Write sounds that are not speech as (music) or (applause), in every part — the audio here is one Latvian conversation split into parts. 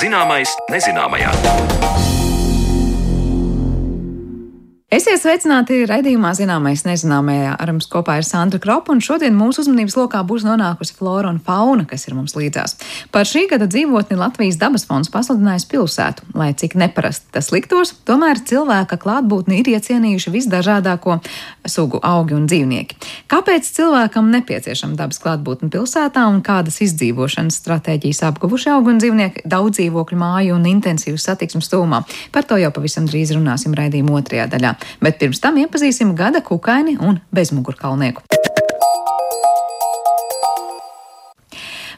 Zināmais nezināmajā. Esiet sveicināti raidījumā Zināmais nezināmajā. Ar mums kopā ir Sandra Kropa, un šodien mūsu uzmanības lokā būs nonākusi flora un fauna, kas ir mums līdzās. Par šī gada dzīvotni Latvijas dabas fonds pasludinājis pilsētu. Lai cik neparasti tas liktos, tomēr cilvēka klātbūtni ir iecienījuši visdažādāko sugu augi un dzīvnieki. Kāpēc cilvēkam nepieciešama dabas klātbūtne pilsētā un kādas izdzīvošanas stratēģijas apguvuši augi un dzīvnieki daudz dzīvokļu māju un intensīvas satiksmes tūmā? Par to jau pavisam drīz runāsim raidījuma otrajā daļā bet pirms tam iepazīsim gada kukaini un bezmugurkalnieku.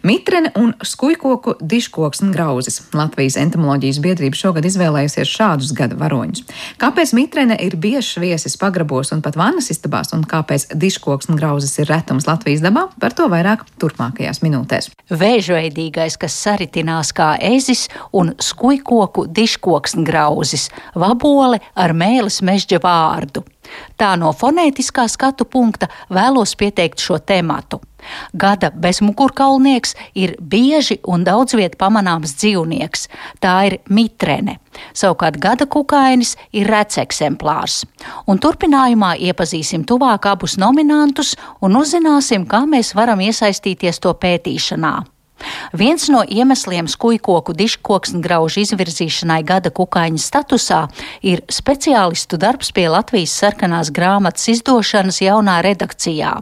Mitrene un skujkoku diškoks un grauzes. Latvijas entomoloģijas biedrība šogad izvēlējusies šādus gada varoņus. Kāpēc mitrene ir biežs viesis pagrabos un pat vannas istabās, un kāpēc diškoks un grauzes ir retums Latvijas dabā, par to vairāk turpmākajās minūtēs. Vēžveidīgais, kas saritinās kā ezis, un skujkoku diškoks un grauzes, vabole ar mēlis mežģa vārdu. Tā no fonētiskā skatu punkta vēlos pieteikt šo tematu. Gada bezmugurkaulnieks ir bieži un daudz viet pamanāms dzīvnieks. Tā ir mitrene. Savukārt gada kukainis ir rets eksemplārs. Un turpinājumā iepazīsim tuvāk abus nominantus un uzzināsim, kā mēs varam iesaistīties to pētīšanā. Viens no iemesliem skujkoku diškoksngraužu izvirzīšanai gada kukaiņa statusā ir speciālistu darbs pie Latvijas sarkanās grāmatas izdošanas jaunā redakcijā,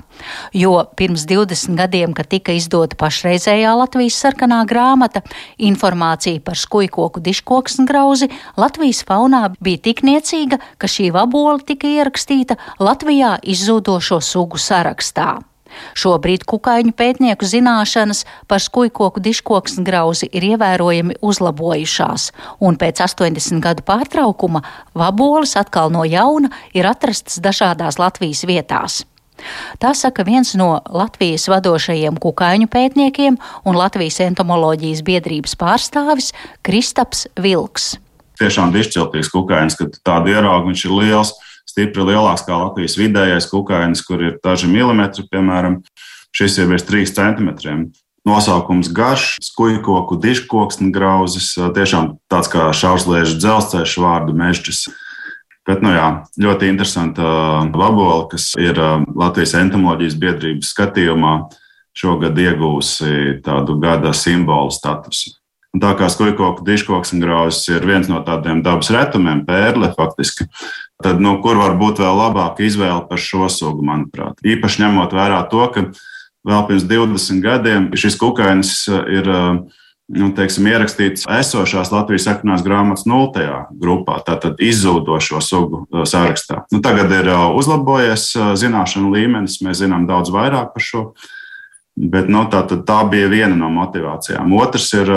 jo pirms 20 gadiem, kad tika izdota pašreizējā Latvijas sarkanā grāmata, informācija par skujkoku diškoksngrauzi Latvijas faunā bija tik niecīga, ka šī vabola tika ierakstīta Latvijā izzūdošo sugu sarakstā. Šobrīd kukaiņu pētnieku zināšanas par skujkoku diškoksni grauzi ir ievērojami uzlabojušās, un pēc 80 gadu pārtraukuma vaboles atkal no jauna ir atrastas dažādās Latvijas vietās. Tā saka viens no Latvijas vadošajiem kukaiņu pētniekiem un Latvijas entomoloģijas biedrības pārstāvis Kristaps Vilks. Tiešām dišciltīgs kukainis, kad tādu ieraugu viņš ir liels stipri lielāks kā Latvijas vidējais kukainis, kur ir daži milimetri, piemēram, šis ir virs 3 centimetriem. Nosaukums garš, skujkoku, diškoks un grauzes, tiešām tāds kā šausliežu dzelzceļš vārdu mežģis. Bet, nu jā, ļoti interesanta vabola, kas ir Latvijas entomoloģijas biedrības skatījumā, šogad iegūsi tādu gada simbolu statusu. Un tā kā skujkoku, diškoks un grauzes ir viens no tādiem dabas retumiem, pērle faktiski, tad nu, kur var būt vēl labāka izvēle par šo sugu, manuprāt. Īpaši ņemot vērā to, ka vēl pirms 20 gadiem šis kukainis ir nu, teiksim, ierakstīts esošās Latvijas sarkanās grāmatas nultajā grupā, tātad izzūdošo sugu sarakstā. Nu, tagad ir uzlabojies zināšanu līmenis, mēs zinām daudz vairāk par šo. Bet nu, tā, tā bija viena no motivācijām. Otrs ir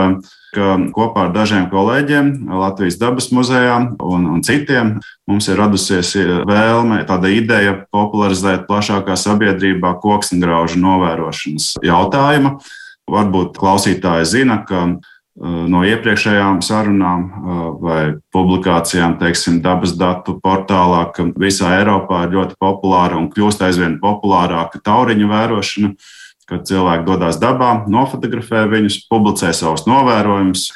ka kopā ar dažiem kolēģiem Latvijas dabas muzejā un, un citiem mums ir radusies vēlme, tāda ideja popularizēt plašākā sabiedrībā koksnegraužu novērošanas jautājumu. Varbūt klausītāji zina, ka uh, no iepriekšējām sarunām uh, vai publikācijām, teiksim, dabas datu portālā, ka visā Eiropā ir ļoti populāra un kļūst aizvien populārāka tauriņu vērošana kad cilvēki dodas dabā, nofotografē viņus, publicē savus novērojumus.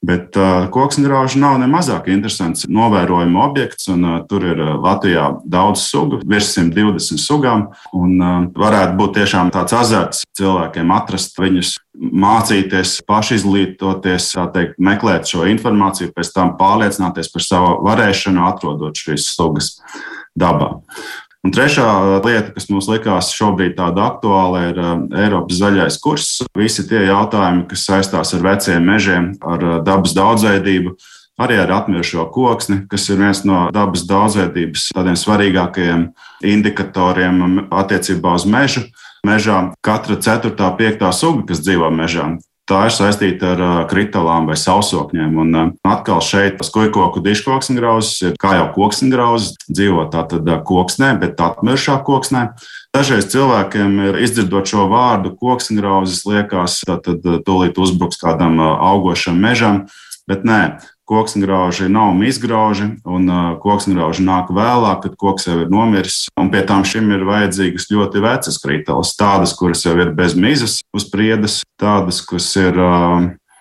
Bet uh, koksngrauži nav ne mazāk interesants novērojuma objekts, un uh, tur ir uh, Latvijā daudz sugu, virs 120 sugām. Un, uh, varētu būt tiešām tāds azarts cilvēkiem atrast viņus, mācīties, pašizglītoties, teikt, meklēt šo informāciju, pēc tam pārliecināties par savu varēšanu, atrodot šīs sugas dabā. Un trešā lieta, kas mums likās šobrīd tāda aktuāla, ir uh, Eiropas zaļais kurs. Visi tie jautājumi, kas saistās ar veciem mežiem, ar uh, dabas daudzveidību, arī ar atmirušo koksni, kas ir viens no dabas daudzveidības tādiem svarīgākajiem indikatoriem attiecībā uz mežu. Mežā katra ceturtā, piektā suga, kas dzīvo mežā, tā ir saistīta ar kritālām vai sausokņiem. Un atkal šeit skujkoku diškoksnegrauzes ir kā jau koksnegrauzes, dzīvo tātad koksnē, bet atmiršā koksnē. Dažreiz cilvēkiem ir izdzirdot šo vārdu koksnegrauzes, liekas, ka tūlīt uzbruks kādam augošam mežam, bet nē, koksngrauži nav mizgrauži, un koksngrauži nāk vēlāk, kad koks jau ir nomiris. Un pie tam šim ir vajadzīgas ļoti vecas kritālas, tādas, kuras jau ir bez mizas uz priedes, tādas, kas ir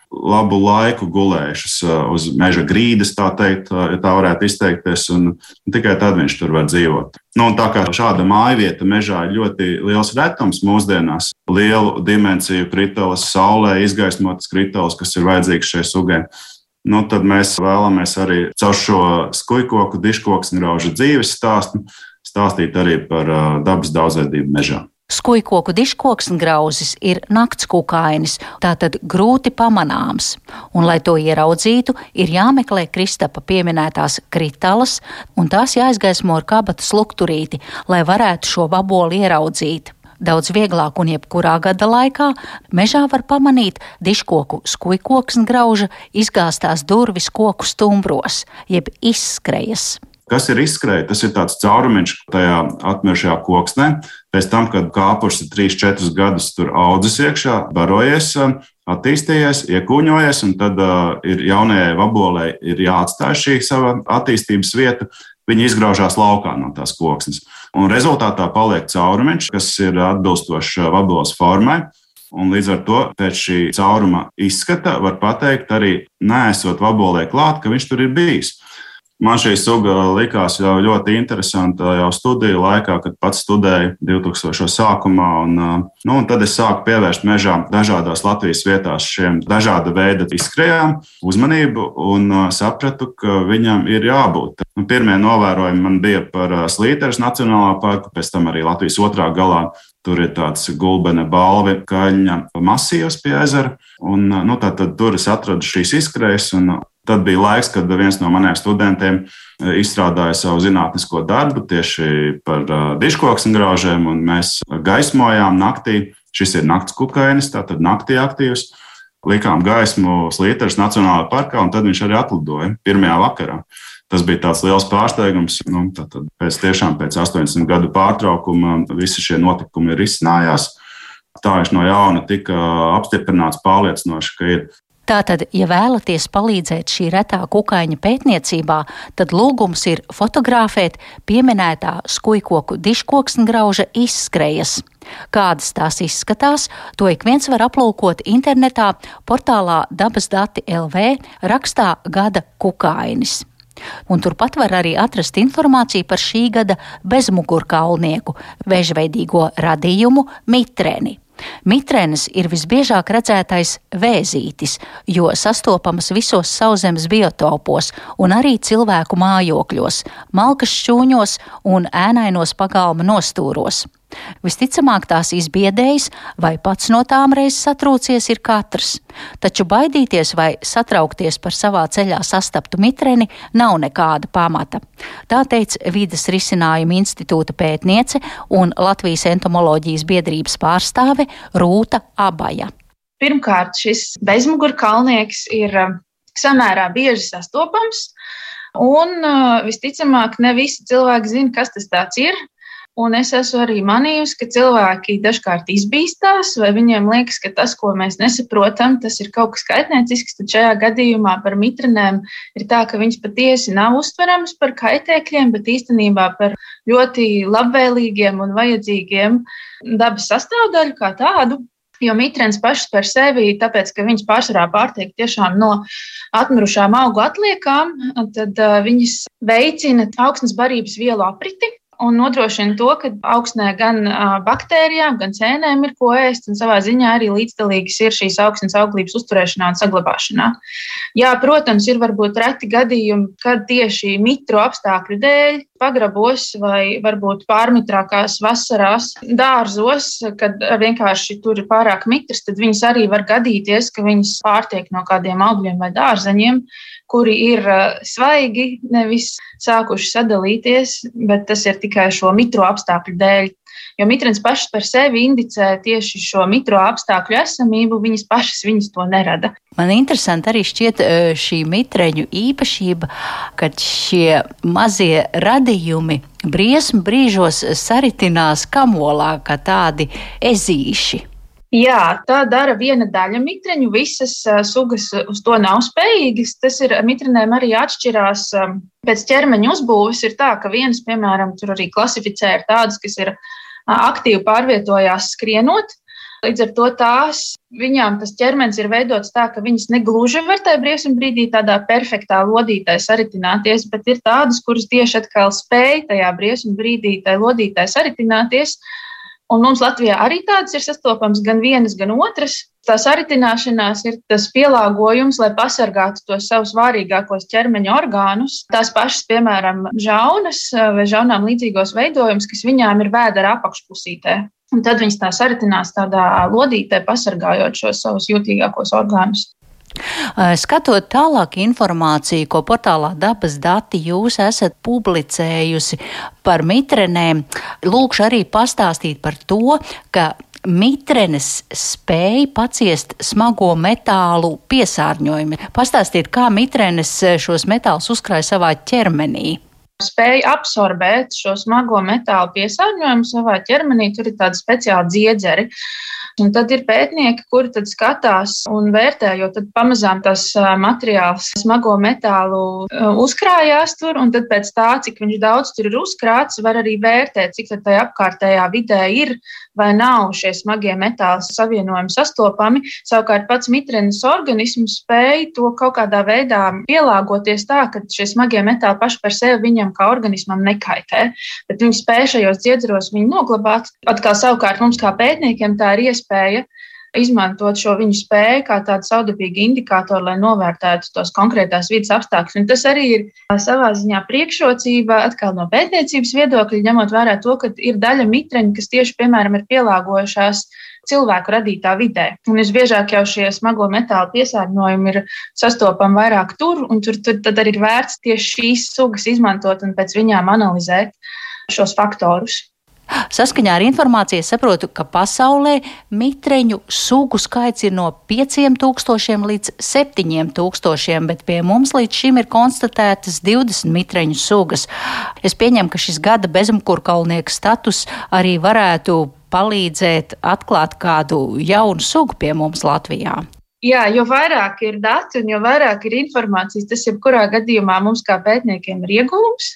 labu laiku gulējušas uz meža grīdas, tā teikt, tā varētu izteikties, un tikai tad viņš tur var dzīvot. Nu, tā kā šāda mājvieta mežā ir ļoti liels retums mūsdienās, lielu dimensiju kritulas, saulē izgaismotas kritulas, kas ir vajadzīgs šai sugai. Nu, tad mēs vēlamies arī caur šo skujkoku, diškoksņgraužu dzīves stāstu stāstīt arī par dabas daudzveidību mežā. Skujkoku diškoks un grauzis ir nakts kukainis, tātad grūti pamanāms, un, lai to ieraudzītu, ir jāmeklē Kristapa pieminētās kritalas, un tās jāizgaismo ar kabatas lukturīti, lai varētu šo vaboli ieraudzīt. Daudz vieglāk un jebkurā gada laikā mežā var pamanīt diškoku skujkoks un grauža izgāztās durvis koku stumbros, jeb izskrejas. Kas ir izskrējis? Tas ir tāds caurumiņš tajā atmirušajā koksnē. Pēc tam, kad kāpušs ir 3-4 gadus tur audzis iekšā, barojies, attīstījies, iekūņojies, un tad uh, ir jaunajai vabolei ir jāatstāj šī sava attīstības vieta. Viņi izgraužās laukā no tās koksnes. Un rezultātā paliek caurumiņš, kas ir atbilstošs vaboles formai. Un līdz ar to pēc šī cauruma izskata var pateikt, arī nesot vabolē klāt, ka viņš tur ir bijis. Man šī suga likās jau ļoti interesanta jau studiju laikā, kad pats studēju 2000. sākumā. Un, nu, un tad es sāku pievērst mežā dažādās Latvijas vietās šiem dažāda veida izskrējām uzmanību un sapratu, ka viņam ir jābūt. Nu, pirmie novērojumi man bija par Slīteres Nacionālā parku, pēc tam arī Latvijas otrā galā Tur ir tāds gulbene balvi, kaļņa masīvs pie ezera. Un, nu, tā, tad tur es atradu šīs izkrējas, un tad bija laiks, kad viens no maniem studentiem e, izstrādāja savu zinātnisko darbu tieši par uh, diškoksni graužiem, un mēs gaismojām naktī. Šis ir nakts kukainis, tātad naktī aktīvs. Likām gaismu Slīteres Nacionālajā parkā, un tad viņš arī atlidoja pirmajā vakarā. Tas bija tāds liels pārsteigums. Nu, tad, tad pēc, tiešām, pēc 80 gadu pārtraukuma visi šie notikumi ir izcinājās. Tā viņš no jauna tika apstiprināts pārliecinoši, ka ir Tātad, ja vēlaties palīdzēt šī retā kukaiņa pētniecībā, tad lūgums ir fotografēt pieminētā skujkoku diškoksni grauža izskrejas. Kādas tās izskatās, to ik viens var aplūkot internetā portālā dabas dati LV rakstā gada kukainis. Un turpat var arī atrast informāciju par šī gada bezmugurkaulnieku, vēžveidīgo radījumu mitreni. Mitrenes ir visbiežāk redzētais vēzītis, jo sastopamas visos sauszemes biotopos un arī cilvēku mājokļos, malkas šķūņos un ēnainos pagalma nostūros. Visticamāk, tās izbiedējis vai pats no tām reizes satrūcies ir katrs, taču baidīties vai satraukties par savā ceļā sastaptu mitreni nav nekāda pamata. Tā teica Vides risinājuma institūta pētniece un Latvijas entomoloģijas biedrības pārstāve Rūta Abaja. Pirmkārt, šis bezmugurkalnieks ir um, samērā bieži sastopams, un uh, visticamāk, ne visi cilvēki zina, kas tas ir. Un es esmu arī manījusi, ka cilvēki dažkārt izbīstās, vai viņiem liekas, ka tas, ko mēs nesaprotam, tas ir kaut kas kaitniecisks. Tad šajā gadījumā par mitrinēm ir tā, ka viņas patiesi nav uztveramas par kaitēkļiem, bet īstenībā par ļoti labvēlīgiem un vajadzīgiem dabas sastāvdaļu kā tādu. Jo mitrens pašs par sevi, tāpēc, ka viņas pārsvarā pārtiek tiešām no atmirušām augu atliekām, tad uh, viņas veicina augsnes barības vielu apriti, un nodrošina to, ka augsnē gan baktērijām, gan cēnēm ir ko ēst, un savā ziņā arī līdzdalīgas ir šīs augsnes auglības uzturēšanā un saglabāšanā. Jā, protams, ir varbūt reti gadījumi, kad tieši mitru apstākļu dēļ pagrabos vai varbūt pārmitrākās vasarās dārzos, kad vienkārši tur ir pārāk mitrs, tad viņas arī var gadīties, ka viņas pārtiek no kādiem augļiem vai dārzeņiem, kuri ir svaigi, nevis sākuši sadalīties, bet tas ir tikai šo mitro apstākļu dēļ. Jo mitrens pašs par sevi indicē tieši šo mitro apstākļu esamību, viņas pašas viņas to nerada. Man interesanti arī šķiet šī mitreņu īpašība, ka šie mazie radījumi briesmu brīžos saritinās kamolā kā tādi ezīši. Jā, tā dara viena daļa mitreņu. Visas uh, sugas uz to nav spējīgas. Tas ir mitrenēm arī atšķirās pēc ķermeņa uzbūves. Ir tā, ka vienas, piemēram, tur arī klasificē ir tādas, kas ir uh, aktīvi pārvietojās skrienot. Līdz ar to tās viņām tas ķermenis ir veidots tā, ka viņas negluži var tajā briesmu brīdī tādā perfektā lodītē saritināties, bet ir tādas, kuras tieši atkal spēj tajā briesmu brīdī tajā lodītē saritināties. Un mums Latvijā arī tādas ir sastopamas gan vienas, gan otras. Tā saritināšanās ir tas pielāgojums, lai pasargātu tos savus vārīgākos ķermeņa orgānus. Tās pašas, piemēram, žaunas vai žaunām līdzīgos veidojumus, kas viņām ir vēdera apakšpusītē. Un tad viņas tā saritinās tādā lodītē, pasargājot šos savus jūtīgākos orgānus. Skatot tālāk informāciju, ko portālā dabas dati jūs esat publicējusi par mitrenēm, lūkšu arī pastāstīt par to, ka mitrenes spēja paciest smago metālu piesārņojumu. Pastāstiet, kā mitrenes šos metālus uzkrāja savā ķermenī spēja absorbēt šo smago metālu piesārņojumu savā ķermenī. Tur ir tādi speciāli dziedzeri. Un tad ir pētnieki, kuri tad skatās un vērtē, jo tad pamazām tas materiāls smago metālu uzkrājās tur, un tad pēc tā, cik viņš daudz tur ir uzkrāts, var arī vērtēt, cik tad tajā apkārtējā vidē ir vai nav šie smagie metāli savienojumi sastopami. Savukārt pats mitrenes organisms spēja to kaut kādā veidā pielāgoties tā, ka šie smagie metāli paši par sevi viņam kā organismam nekaitē, bet viņi spēja šajos dziedzeros viņu noglabāt. Atkal savukārt mums kā pētniekiem tā ir iespēja izmantot šo viņu spēju kā tādu saudabīgu indikātoru, lai novērtētu tos konkrētās vidas apstākļus. Un tas arī ir savā ziņā priekšrocība atkal no pētniecības viedokļa, ņemot vērā to, ka ir daļa mitreņu, kas tieši, piemēram, ir pielāgojušās cilvēku radītā vidē. Un visbiežāk jau šie smago metālu piesārņojumi ir sastopami vairāk tur, un tur, tur tad arī ir vērts tieši šīs sugas izmantot un pēc viņām analizēt šos faktorus. Saskaņā ar informāciju saprotu, ka pasaulē mitreņu sugu skaits ir no 5000 līdz 7000, bet pie mums līdz šim ir konstatētas 20 mitreņu sugas. Es pieņemu, ka šis gada bezmkurkalnieka status arī varētu palīdzēt atklāt kādu jaunu sugu pie mums Latvijā. Jā, jo vairāk ir dati un jo vairāk ir informācijas, tas jebkurā gadījumā mums kā pētniekiem ir iegūms.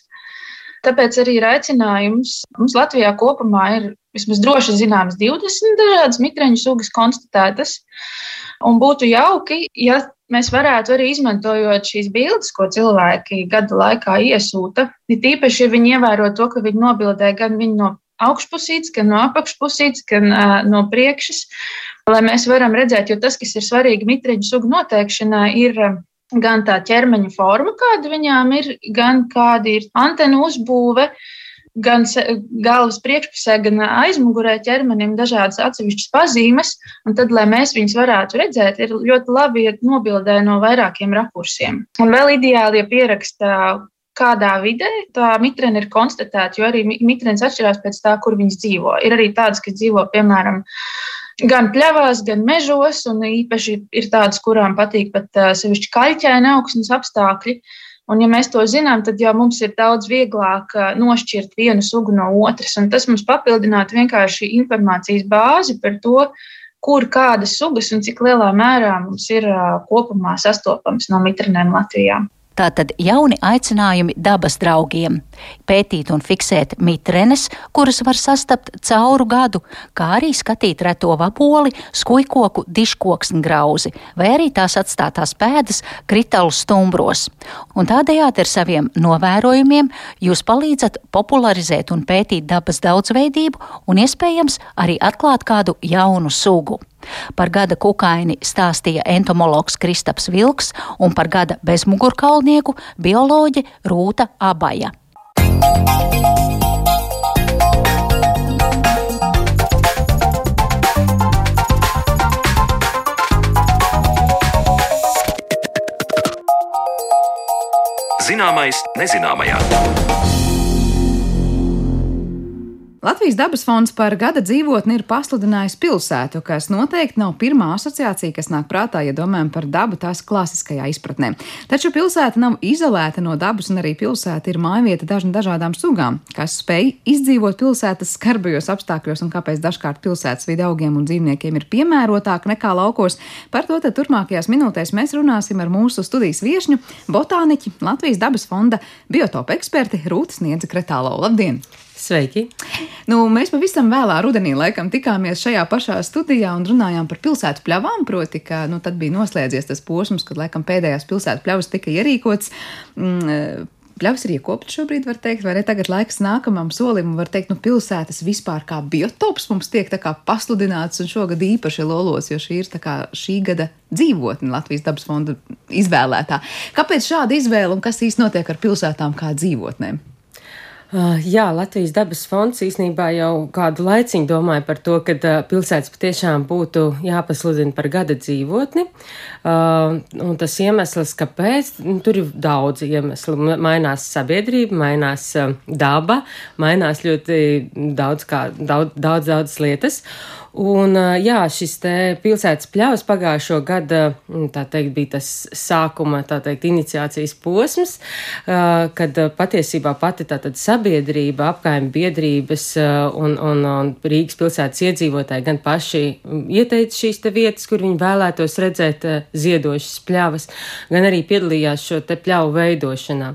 Tāpēc arī ir aicinājums. Mums Latvijā kopumā ir vismaz droši zināmas 20 dažādas mitreņu sugas konstatētas. Un būtu jauki, ja mēs varētu arī izmantojot šīs bildes, ko cilvēki gada laikā iesūta. Ir tīpaši, ja viņi ievēro to, ka viņi nobildē gan viņu no augšpusītes, gan no apakšpusītes, gan uh, no priekšas, lai mēs varam redzēt, jo tas, kas ir svarīgi mitreņu sugu noteikšanā, ir gan tā ķermeņa forma, kāda viņām ir, gan kāda ir antenu uzbūve, gan galvas priekšpusē, gan aizmugurē ķermenim dažādas atsevišķas pazīmes. Un tad, lai mēs viņus varētu redzēt, ir ļoti labi, ja nobildē no vairākiem rakursiem. Un vēl ideāli, ja pierakstā kādā vidē tā mitrena ir konstatēta, jo arī mitrenes atšķirās pēc tā, kur viņas dzīvo. Ir arī tādas, kas dzīvo, piemēram, gan pļavās, gan mežos, un īpaši ir tādas, kurām patīk pat sevišķi kaļķēni augsnes apstākļi. Un, ja mēs to zinām, tad jau mums ir daudz vieglāk nošķirt vienu sugu no otras. Tas mums papildinātu vienkārši informācijas bāzi par to, kur kādas sugas un cik lielā mērā mums ir kopumā sastopamas no mitrinēm Latvijā. Tātad jauni aicinājumi dabas draugiem - pētīt un fiksēt mitrenes, kuras var sastapt cauru gadu, kā arī skatīt reto vaboli, skujkoku, diškoksni grauzi, vai arī tās atstātās pēdas kritālu stumbros. Un tādējādi ar saviem novērojumiem jūs palīdzat popularizēt un pētīt dabas daudzveidību un iespējams arī atklāt kādu jaunu sugu. Par gada kukaini stāstīja entomologs Kristaps Vilks un par gada bezmugurkaulnieku bioloģe Rūta Abaja. Zināmais nezināmajā. Latvijas dabas fonds par gada dzīvotni ir pasludinājis pilsētu, kas noteikti nav pirmā asociācija, kas nāk prātā, ja domājam par dabu tās klasiskajā izpratnē. Taču pilsēta nav izolēta no dabas, un arī pilsēta ir mājvieta dažna dažādām sugām, kas spēj izdzīvot pilsētas skarbajos apstākļos, un kāpēc dažkārt pilsētas vidi augiem un dzīvniekiem ir piemērotāk nekā laukos. Par to turpmākajās minūtēs mēs runāsim ar mūsu studijas viešņu, botāniķi, Latvijas dabas fonda biotopa eksperti Rūtas Niedzi Kretālo. Labdien! Sveiki! Nu, mēs pavisam vēlā rudenī laikam tikāmies šajā pašā studijā un runājām par pilsētu pļavām. Proti, ka nu, tad bija noslēdzies tas posms, kad laikam pēdējās pilsētu pļavas tika ierīkots. Mm, Pļavs ir iekopts šobrīd, var teikt, vai ne? Tagad laiks nākamajam solim, un var teikt, nu, pilsētas vispār kā biotops mums tiek tā kā pasludināts, un šogad īpaši lolos, jo šī ir tā kā šī gada dzīvotne Latvijas dabas fonda izvēlētā. Kāpēc šāda izvēle un kas īsti notiek ar pilsētām kā dzīvotnēm? Uh, jā, Latvijas dabas fonds īsnībā jau kādu laiciņu domāja par to, ka uh, pilsētas patiešām būtu jāpasludina par gada dzīvotni. Uh, un tas iemesls, kāpēc, nu, tur ir daudz iemeslu. Mainās sabiedrība, mainās daba, mainās ļoti daudz, kā, daudz, daudz, daudz lietas. Un, jā, šis pilsētas pļavas pagājušo gadu, tā teikt, bija tas sākuma, tā teikt, iniciācijas posms, kad patiesībā pati tātad sabiedrība, apkaimē biedrības un, un, un Rīgas pilsētas iedzīvotāji gan paši ieteica šīs te vietas, kur viņi vēlētos redzēt ziedošas pļavas, gan arī piedalījās šo te pļavu veidošanā.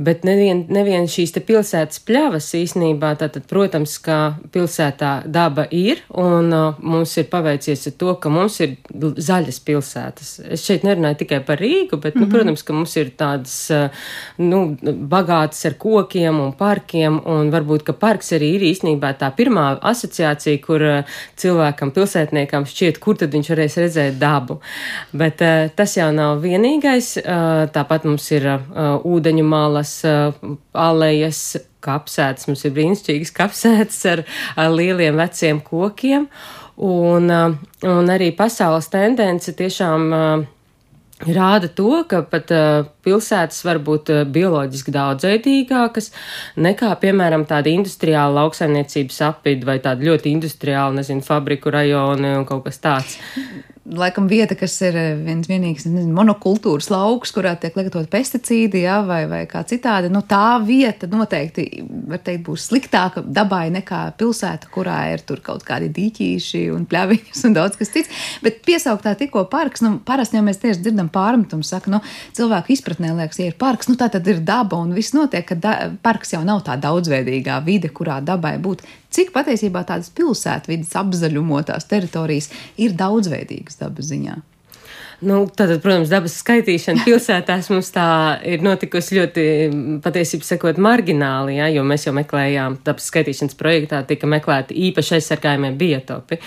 Bet nevien, nevien šīs pilsētas pļavas īsnībā, tātad, protams, ka pilsētā daba ir, un uh, mums ir paveicies ar to, ka mums ir zaļas pilsētas. Es šeit nerunāju tikai par Rīgu, bet, mm -hmm. nu, mhm. protams, ka mums ir tādas, uh, nu, bagātas ar kokiem un parkiem, un varbūt, ka parks arī ir īsnībā tā pirmā asociācija, kur uh, cilvēkam, pilsētniekam šķiet, kur tad viņš varēs redzēt dabu. Bet uh, tas jau nav vienīgais. Uh, tāpat mums ir uh, ūdeņu malas, lielās uh, alejas kapsētas. Mums ir brīnišķīgas kapsētas ar, ar lieliem veciem kokiem. Un, uh, un arī pasaules tendence tiešām uh, rāda to, ka pat pilsētas var būt bioloģiski daudzveidīgākas nekā, piemēram, tāda industriāla lauksaimniecības apvidi vai tāda ļoti industriāla, nezinu, fabriku rajoni un kaut kas tāds laikam vieta, kas ir eh, viens vienīgs nezinu, monokultūras lauks, kurā tiek lietot pesticīdi, ja, vai, vai kā citādi, nu tā vieta noteikti, teikt, būs sliktāka dabai nekā pilsēta, kurā ir kaut kādi dīķīši un pļaviņas un daudz kas cits. Bet piesauktā tikko parks, nu, parasti jau mēs tieši dzirdam pārmetumu, saka, nu, cilvēku izpratnē liekas, ja ir parks, nu tā tad ir daba un viss notiek, ka da, parks jau nav tā daudzveidīgā vide, kurā dabai būtu cik patiesībā tādas pilsētvidas apzaļumotās teritorijas ir daudzveidīgas dabas ziņā. Nu, tātad, protams, dabas skaitīšana pilsētās mums tā ir notikusi ļoti, patiesībā sakot, margināli, ja, jo mēs jau meklējām, dabas skaitīšanas projektā tika meklēti īpaši aizsargājumie biotopi,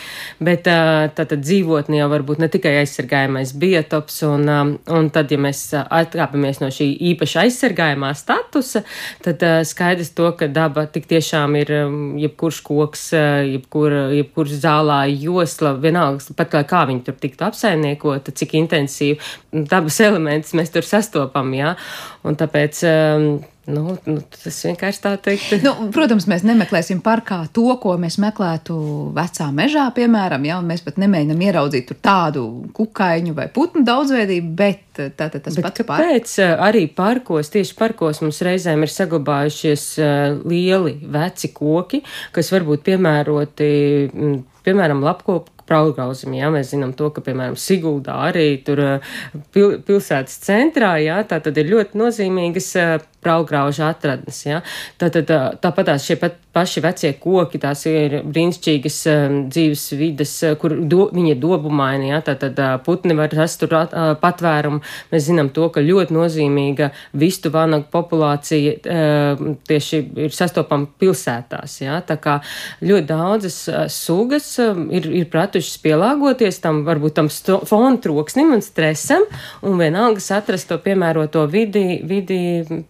bet tātad dzīvotni jau varbūt ne tikai aizsargājumais biotops, un, un tad, ja mēs atkāpamies no šī īpaši aizsargājumā statusa, tad skaidrs to, ka daba tik tiešām ir jebkurš koks, jebkur, jebkurš zālā josla, vienalga, pat kā viņi tur tiktu apsaimniekota, cik intensīvi dabas elementus mēs tur sastopam. Jā? Un tāpēc. Um, Nu, nu, tas vienkārši tā teikt. Nu, protams, mēs nemeklēsim parkā to, ko mēs meklētu vecā mežā, piemēram, ja mēs pat nemēģinām ieraudzīt tādu kukaiņu vai putnu daudzveidību, bet tā, tā, tas bet pats kāpēc park. arī parkos, tieši parkos mums reizēm ir saglabājušies lieli veci koki, kas varbūt piemēroti, piemēram, lapkopu Praugausim, jā, mēs zinām to, ka, piemēram, Siguldā arī tur pil, pilsētas centrā, jā, tā tad ir ļoti nozīmīgas praugrauža atradnes. Ja? Tātad tāpat tās šie pat paši vecie koki, tās ir brīnišķīgas um, dzīves vidas, kur do, viņi ir dobumaini, ja? tātad putni var rast tur patvērumu. Mēs zinām to, ka ļoti nozīmīga vistu vanagu populācija uh, tieši ir sastopama pilsētās. Ja? Tā kā ļoti daudzas sugas uh, ir, ir pratušas pielāgoties tam, varbūt tam fonu troksnim un stresam, un vienalga atrast to piemēroto vidi, vidi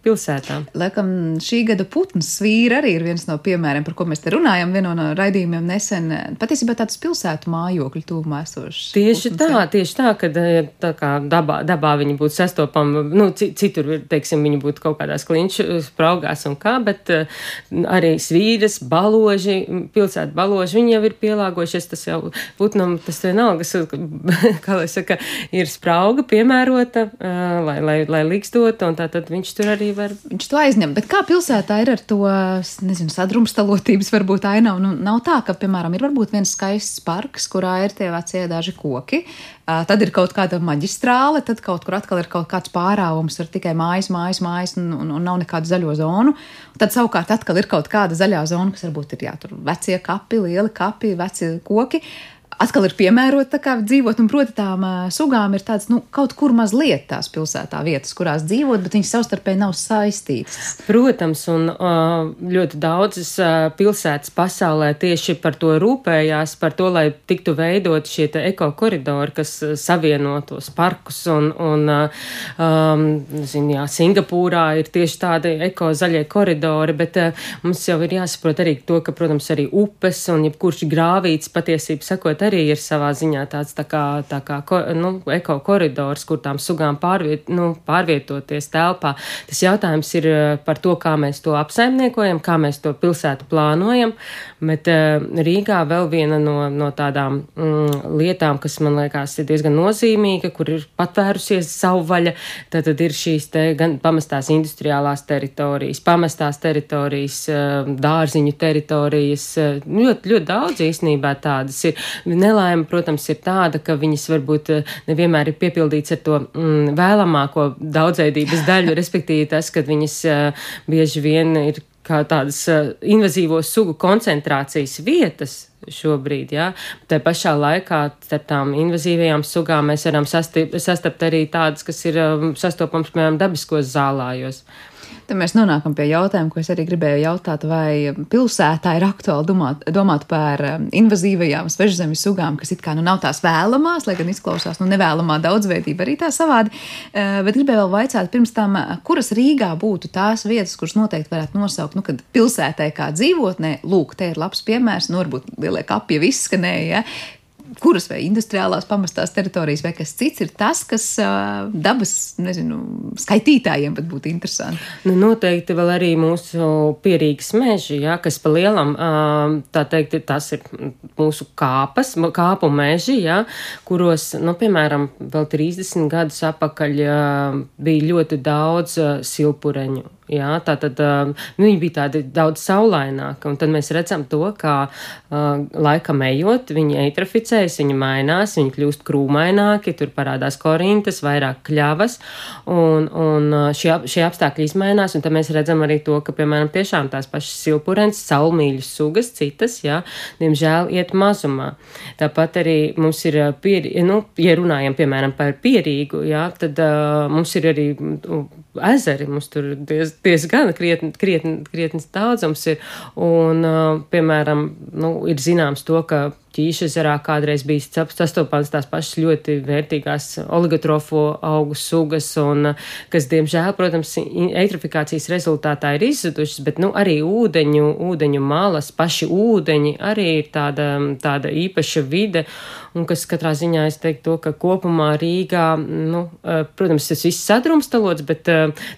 pilsētā pilsētām. Laikam šī gada putns svīra arī ir viens no piemēriem, par ko mēs te runājam. Vienā no raidījumiem nesen patiesībā tāds pilsētu mājokļu tūmā esošs. Tieši putns, tā, jā. tieši tā, ka eh, tā kā dabā, dabā viņi būtu sastopami, nu, citur, teiksim, viņi būtu kaut kādās klinšu spraugās un kā, bet uh, arī svīras, baloži, pilsētu baloži, viņi jau ir pielāgojušies, tas jau putnam, tas vienalga, (laughs) kā lai saka, ir sprauga piemērota, lai, lai, lai likstot, un tā tad viņš tur arī var viņš to aizņem. Bet kā pilsētā ir ar to nezinu, sadrumstalotības, varbūt ainavu? Nu, nav tā, ka, piemēram, ir varbūt viens skaists parks, kurā ir tie vecie daži koki, tad ir kaut kāda maģistrāle, tad kaut kur atkal ir kaut kāds pārāvums ar tikai mājas, mājas, mājas un, un, un nav nekādu zaļo zonu. Tad savukārt atkal ir kaut kāda zaļā zona, kas varbūt ir jā, tur vecie kapi, lieli kapi, veci koki atkal ir piemērota dzīvot, un proti tām sugām ir tāds, nu, kaut kur mazliet tās pilsētā vietas, kurās dzīvot, bet viņas savstarpēji nav saistītas. Protams, un ļoti daudzas pilsētas pasaulē tieši par to rūpējās, par to, lai tiktu veidot šie eko koridori, kas savieno tos parkus, un, un um, zin, jā, Singapūrā ir tieši tādi eko zaļie koridori, bet uh, mums jau ir jāsaprot arī to, ka, protams, arī upes un jebkurš grāvīts patiesību sakot arī ir savā ziņā tāds tā kā, tā kā nu, eko koridors, kur tām sugām pārviet, nu, pārvietoties telpā. Tas jautājums ir eh, par to, kā mēs to apsaimniekojam, kā mēs to pilsētu plānojam, bet uh, Rīgā vēl viena no, no tādām mm, lietām, kas man liekas ir diezgan nozīmīga, kur ir patvērusies savu vaļa, tad, tad ir šīs te gan pamestās industriālās teritorijas, pamestās teritorijas, uh, dārziņu teritorijas, ļoti, ļoti daudz īstenībā tādas ir. Nelaime, protams, ir tāda, ka viņas varbūt eh, nevienmēr ir piepildīts ar to mm, vēlamāko daudzveidības daļu, (laughs) respektīvi tas, ka viņas uh, bieži vien ir kā tādas uh, invazīvo sugu koncentrācijas vietas, šobrīd. Ja? Tā pašā laikā ar tām invazīvajām sugām mēs varam sastapt, sastapt arī tādas, kas ir um, sastopams, piemēram, dabiskos zālājos. Tad mēs nonākam pie jautājuma, ko es arī gribēju jautāt, vai pilsētā ir aktuāli domāt, domāt par um, invazīvajām svežzemes sugām, kas it kā nu nav tās vēlamās, lai gan izklausās nu nevēlamā daudzveidība arī tā savādi. Uh, bet gribēju vēl vaicāt pirms tam, kuras Rīgā būtu tās vietas, kuras noteikti varētu nosaukt, nu, kad pilsētai kā dzīvotnē, lūk, te ir labs piemērs, nu, varbūt lielie kapi jau izskanēja, ja? Kuras vai industriālās pamestās teritorijas vai kas cits ir tas, kas uh, dabas, nezinu, skaitītājiem pat būtu interesanti. Nu, noteikti vēl arī mūsu pierīgas meži, jā, kas pa lielam, uh, tā teikt, tas ir mūsu kāpas, kāpu meži, jā, kuros, nu, piemēram, vēl 30 gadus apakaļ uh, bija ļoti daudz silpureņu Jā, tā tad uh, viņi bija tādi daudz saulaināki, un tad mēs redzam to, kā uh, laikam ejot, viņi eitroficējas, viņi mainās, viņi kļūst krūmaināki, tur parādās korintas, vairāk kļavas, un, un šie, šie apstākļi izmainās, un tad mēs redzam arī to, ka, piemēram, tiešām tās pašas silpurens, saulmīļas sugas, citas, jā, diemžēl iet mazumā. Tāpat arī mums ir, pieri, nu, ja runājam, piemēram, par pierīgu, jā, tad uh, mums ir arī ezeri, mums tur diez, diezgan krietni, krietni, krietnis daudzums ir. Un, piemēram, nu, ir zināms to, ka ķīšezerā kādreiz bija sastopams tās pašas ļoti vērtīgās oligotrofo augu sugas, un kas, diemžēl, protams, eitrofikācijas rezultātā ir izzudušas, bet, nu, arī ūdeņu, ūdeņu malas, paši ūdeņi arī ir tāda, tāda īpaša vide, un kas katrā ziņā es teiktu to, ka kopumā Rīgā, nu, protams, tas viss sadrumstalots, bet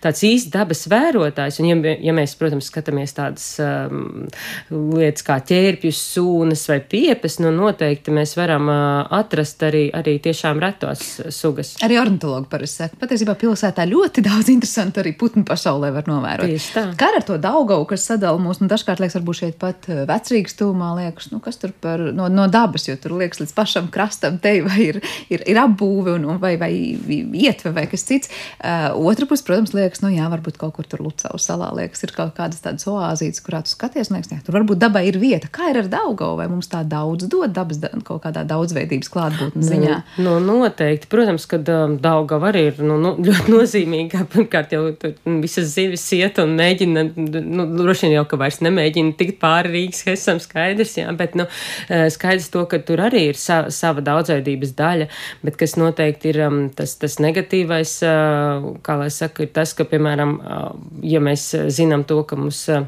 tāds īsti dabas vērotājs, un ja, ja mēs, protams, skatāmies tādas um, lietas kā ķērpjus, sūnas vai piepes, nu, noteikti mēs varam atrast arī, arī tiešām retos sugas. Arī ornitologi parasti saka, patiesībā pilsētā ļoti daudz interesantu arī putnu pasaulē var novērot. Tieši tā. Kā ar to Daugavu, kas sadala mūs, nu dažkārt liekas, varbūt šeit pat vecrīgas tūmā liekas, nu kas tur par, no, no dabas, jo tur liekas līdz pašam krastam te vai ir, ir, ir apbūve un, vai, vai ietve vai kas cits. Uh, otra puse, protams, liekas, nu jā, varbūt kaut kur tur Lucavas salā liekas, ir kaut kādas tādas oāzītes, kurā tu skaties, liekas, jā, tur varbūt dabai ir vieta. Kā ir ar Daugavu, vai mums tā daudz dod dabas kaut kādā daudzveidības klātbūtnes ziņā? Nu, nu, noteikti. Protams, ka um, Daugava arī ir nu, nu, ļoti (laughs) nozīmīga. Pirmkārt, jau tur visas zivis iet un mēģina, nu, droši vien jau, ka vairs nemēģina tikt pāri Rīgas hesam skaidrs, jā, bet, nu, eh, skaidrs to, ka tur arī ir sa sava daudzveidības daļa, bet kas noteikti ir um, tas, tas negatīvais, uh, kā lai saka, ir tas, ka, piemēram, uh, ja mēs zinām to, ka mums uh,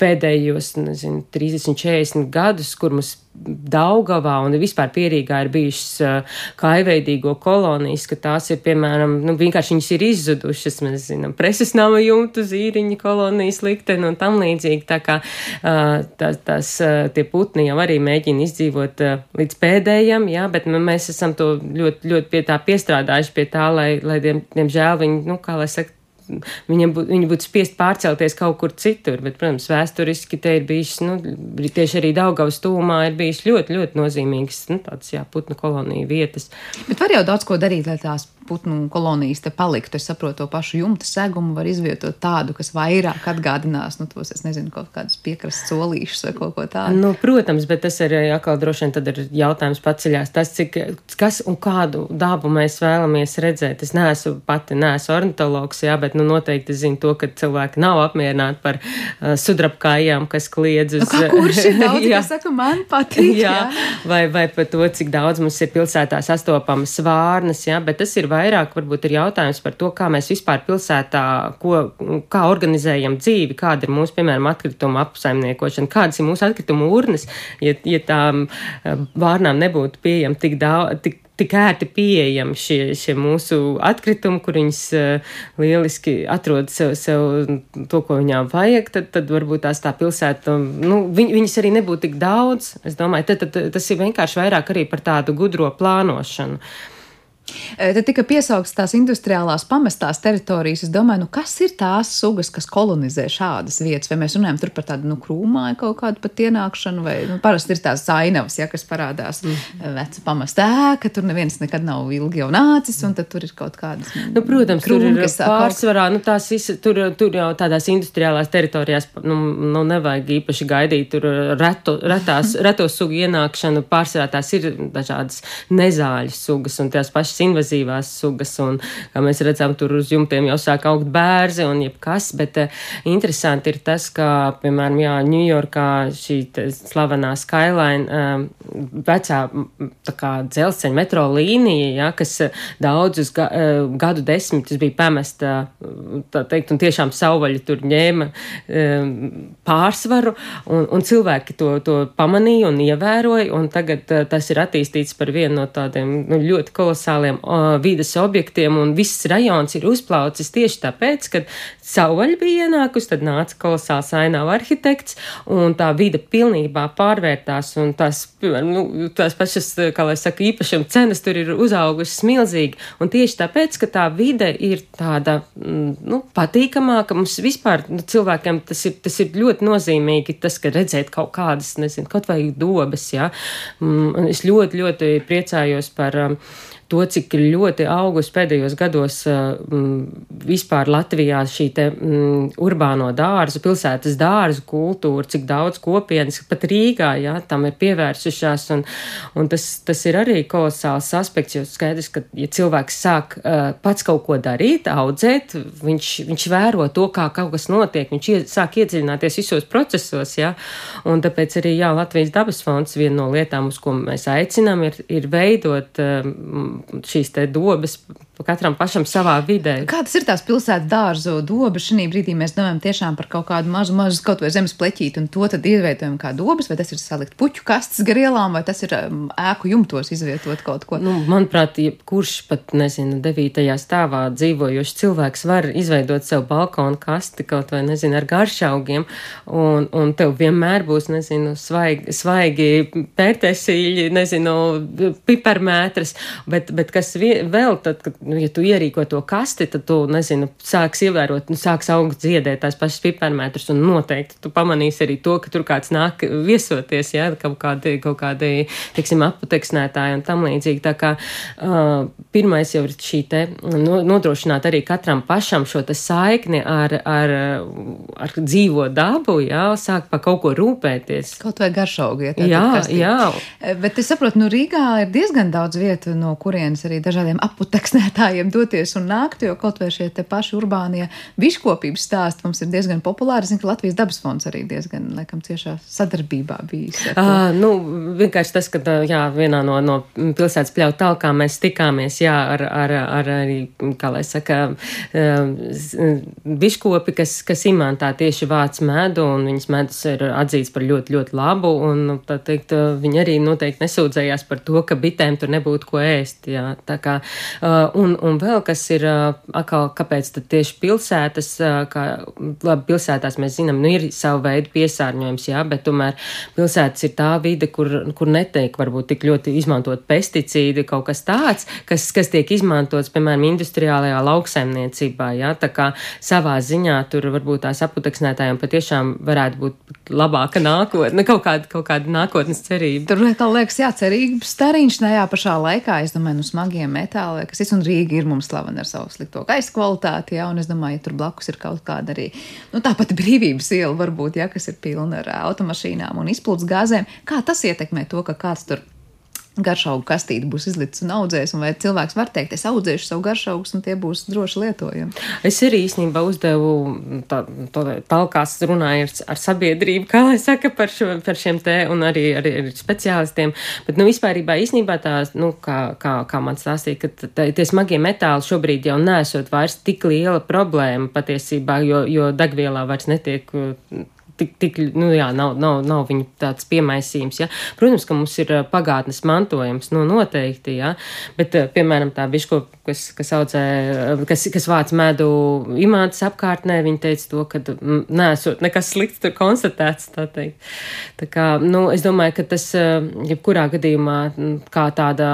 pēdējos, nezinu, 30, 40 gadus, kur mums Daugavā un vispār pierīgā ir bijušas kaiveidīgo kolonijas, ka tās ir, piemēram, nu, vienkārši viņas ir izzudušas, mēs zinām, preses nama jumtu, zīriņa kolonijas likteni un tam līdzīgi, tā kā tās, tās tie putni jau arī mēģina izdzīvot līdz pēdējam, jā, bet mēs esam to ļoti, ļoti pie tā piestrādājuši pie tā, lai, lai diem, diemžēl viņi, nu, kā lai saka, viņiem bū, viņi būtu spiest pārcelties kaut kur citur, bet, protams, vēsturiski te ir bijis, nu, tieši arī Daugavas tūmā ir bijis ļoti, ļoti nozīmīgs, nu, tāds, jā, putnu koloniju vietas. Bet var jau daudz ko darīt, lai tās putnu kolonijas te paliktu. Es saprotu, to pašu jumta segumu var izvietot tādu, kas vairāk atgādinās, nu, tos, es nezinu, kaut kādus piekrastes solīšus vai kaut ko tādu. Nu, protams, bet tas ir atkal droši vien tad ir jautājums paceļās. Tas, cik, kas un kādu dabu mēs vēlamies redzēt. Es neesmu pati, neesmu ornitologs, jā, bet, nu, noteikti zinu to, ka cilvēki nav apmierināti par uh, sudrabkājām, kas kliedz uz. Nu, kurš ir daudz, (laughs) kas saka, man patīk. Jā, jā. Vai, vai par to, cik daudz mums ir pilsētā sastopamas vārnas, jā, bet tas ir vairāk varbūt ir jautājums par to, kā mēs vispār pilsētā, ko, kā organizējam dzīvi, kāda ir mūsu, piemēram, atkrituma apsaimniekošana, kādas ir mūsu atkrituma urnas, ja, ja tām eh, vārnām nebūtu pieejama tik daudz, tik tik ērti pieejami šie, šie mūsu atkritumi, kur viņas uh, lieliski atrod sev, sev to, ko viņām vajag, tad, tad varbūt tās tā pilsēta, nu, viņ, viņas arī nebūtu tik daudz. Es domāju, tad, tad tas ir vienkārši vairāk arī par tādu gudro plānošanu. Uh, Te tika piesauktas tās industriālās pamestās teritorijas. Es domāju, nu, kas ir tās sugas, kas kolonizē šādas vietas? Vai mēs runājam par tādu nu, krūmāju kaut kādu pat ienākšanu, vai nu, parasti ir tās ainavas, ja, kas parādās mm. veca pamesta ēka, tur neviens nekad nav ilgi jau nācis, un tad tur ir kaut kādas. Nu, protams, krūmi, tur ir pārsvarā, nu, tās tur, tur jau tādās industriālās teritorijās, nu, nu nevajag īpaši gaidīt tur reto, retās, (laughs) reto sugu ienākšanu. Pārsvarā tās ir dažādas nezāļas sugas un tās pašas invazīvās sugas, un, kā mēs redzam, tur uz jumtiem jau sāk augt bērzi un jebkas, bet uh, interesanti ir tas, ka, piemēram, jā, Ņujorkā šī slavenā Skyline, uh, vecā tā kā dzelzceļa metro līnija, jā, kas daudzus ga, uh, gadu desmitus bija pamesta, tā teikt, un tiešām savvaļi tur ņēma uh, pārsvaru, un, un cilvēki to, to pamanīja un ievēroja, un tagad tas ir attīstīts par vienu no tādiem nu, ļoti kolosāliem unikāliem uh, vides objektiem, un viss rajons ir uzplaucis tieši tāpēc, ka savvaļa bija ienākusi, tad nāca kolosāls ainava arhitekts, un tā vide pilnībā pārvērtās, un tās, nu, tās pašas, kā lai saka, īpašam cenas tur ir uzaugušas milzīgi, un tieši tāpēc, ka tā vide ir tāda, mm, nu, patīkamāka, mums vispār nu, cilvēkiem tas ir, tas ir ļoti nozīmīgi, tas, ka redzēt kaut kādas, nezinu, kaut vai dobes, jā. Mm, es ļoti, ļoti priecājos par um, to, cik ļoti augus pēdējos gados mm, vispār Latvijā šī te mm, urbāno dārzu, pilsētas dārzu kultūra, cik daudz kopienas, pat Rīgā, jā, tam ir pievērsušās, un, un tas, tas ir arī kolosāls aspekts, jo skaidrs, ka, ja cilvēks sāk uh, pats kaut ko darīt, audzēt, viņš, viņš vēro to, kā kaut kas notiek, viņš ie, sāk iedziļināties visos procesos, jā, un tāpēc arī, jā, Latvijas dabas fonds viena no lietām, uz ko mēs aicinām, ir, ir veidot uh, šīs te dobas katram pašam savā vidē. Kādas ir tās pilsētas dārzu dobas? Šī brīdī mēs domājam tiešām par kaut kādu mazu, mazu kaut vai zemes pleķīti, un to tad izvietojam kā dobas, vai tas ir salikt puķu kastes gar ielām, vai tas ir um, ēku jumtos izvietot kaut ko? Nu, manuprāt, kurš pat, nezinu, devītajā stāvā dzīvojošs cilvēks var izveidot sev balkonu kasti kaut vai, nezinu, ar garšaugiem, un, un tev vienmēr būs, nezinu, svaigi, svaigi pērtēsīļi, nezinu, piparmētras, bet, bet kas vēl tad, kad nu, ja tu ierīko to kasti, tad tu, nezinu, sāks ievērot, nu, sāks augt dziedēt tās pašas piparmētrus, un noteikti tu pamanīsi arī to, ka tur kāds nāk viesoties, jā, kaut kādi, kaut kādi, teiksim, aputeksnētāji un tam līdzīgi. Tā kā uh, pirmais jau ir šī te no, nodrošināt arī katram pašam šo te saikni ar, ar, ar dzīvo dabu, jā, sāk pa kaut ko rūpēties. Kaut vai garšaugi, ja jā, jā. Bet es saprotu, nu Rīgā ir diezgan daudz vietu, no kurienes arī dažādiem aputeksnētājiem apmeklētājiem doties un nākt, jo kaut vai šie paši urbānie biškopības stāsti mums ir diezgan populāri. Zinu, ka Latvijas dabas fonds arī diezgan, laikam, ciešā sadarbībā bijis. Uh, nu, vienkārši tas, ka jā, vienā no, no pilsētas pļauju talkām mēs tikāmies, jā, ar, ar, ar arī, kā lai saka, biškopi, kas, kas imantā tieši vāc medu, un viņas medus ir atzīts par ļoti, ļoti labu, un, tā teikt, viņi arī noteikti nesūdzējās par to, ka bitēm tur nebūtu ko ēst. Efekti. Jā. Tā kā, uh, un, un vēl kas ir, uh, atkal, kāpēc tad tieši pilsētas, uh, kā, labi, pilsētās mēs zinām, nu ir savu veidu piesārņojums, jā, bet tomēr pilsētas ir tā vide, kur, kur netiek varbūt tik ļoti izmantot pesticīdi, kaut kas tāds, kas, kas tiek izmantots, piemēram, industriālajā lauksaimniecībā, jā, tā kā savā ziņā tur varbūt tās aputeksnētājiem patiešām varētu būt labāka nākotne, kaut kāda, kaut kāda nākotnes cerība. Tur kā liekas, jā, cerības stariņš tajā pašā laikā, es domāju, nu smagiem metāliem, kas ir, un Rīga ir mums slavena ar savu slikto gaisa kvalitāti, jā, un es domāju, ja tur blakus ir kaut kāda arī, nu tāpat brīvības iela varbūt, jā, kas ir pilna ar automašīnām un izplūdes gāzēm, kā tas ietekmē to, ka kāds tur garšaugu kastīte būs izlicis un audzējis, un vai cilvēks var teikt, es audzēšu savu garšaugus, un tie būs droši lietojami. Es arī īstenībā uzdevu tā, to talkās runāju ar, ar sabiedrību, kā lai saka par, šo, par šiem te, un arī ar, ar speciālistiem, bet, nu, vispārībā īstenībā tā, nu, kā, kā, kā man stāstīja, ka tā, tie smagie metāli šobrīd jau nesot vairs tik liela problēma patiesībā, jo, jo degvielā vairs netiek tik, tik nu, jā, nav, nav, nav viņa tāds piemaisījums. Ja. Protams, ka mums ir pagātnes mantojums, nu, noteikti, ja. bet, piemēram, tā biško, kas, kas audzē, kas, kas vāc medu imātas apkārtnē, viņa teica to, ka nesot nekas slikts tur konstatēts, tā teikt. Tā kā, nu, es domāju, ka tas, jebkurā gadījumā, kā tāda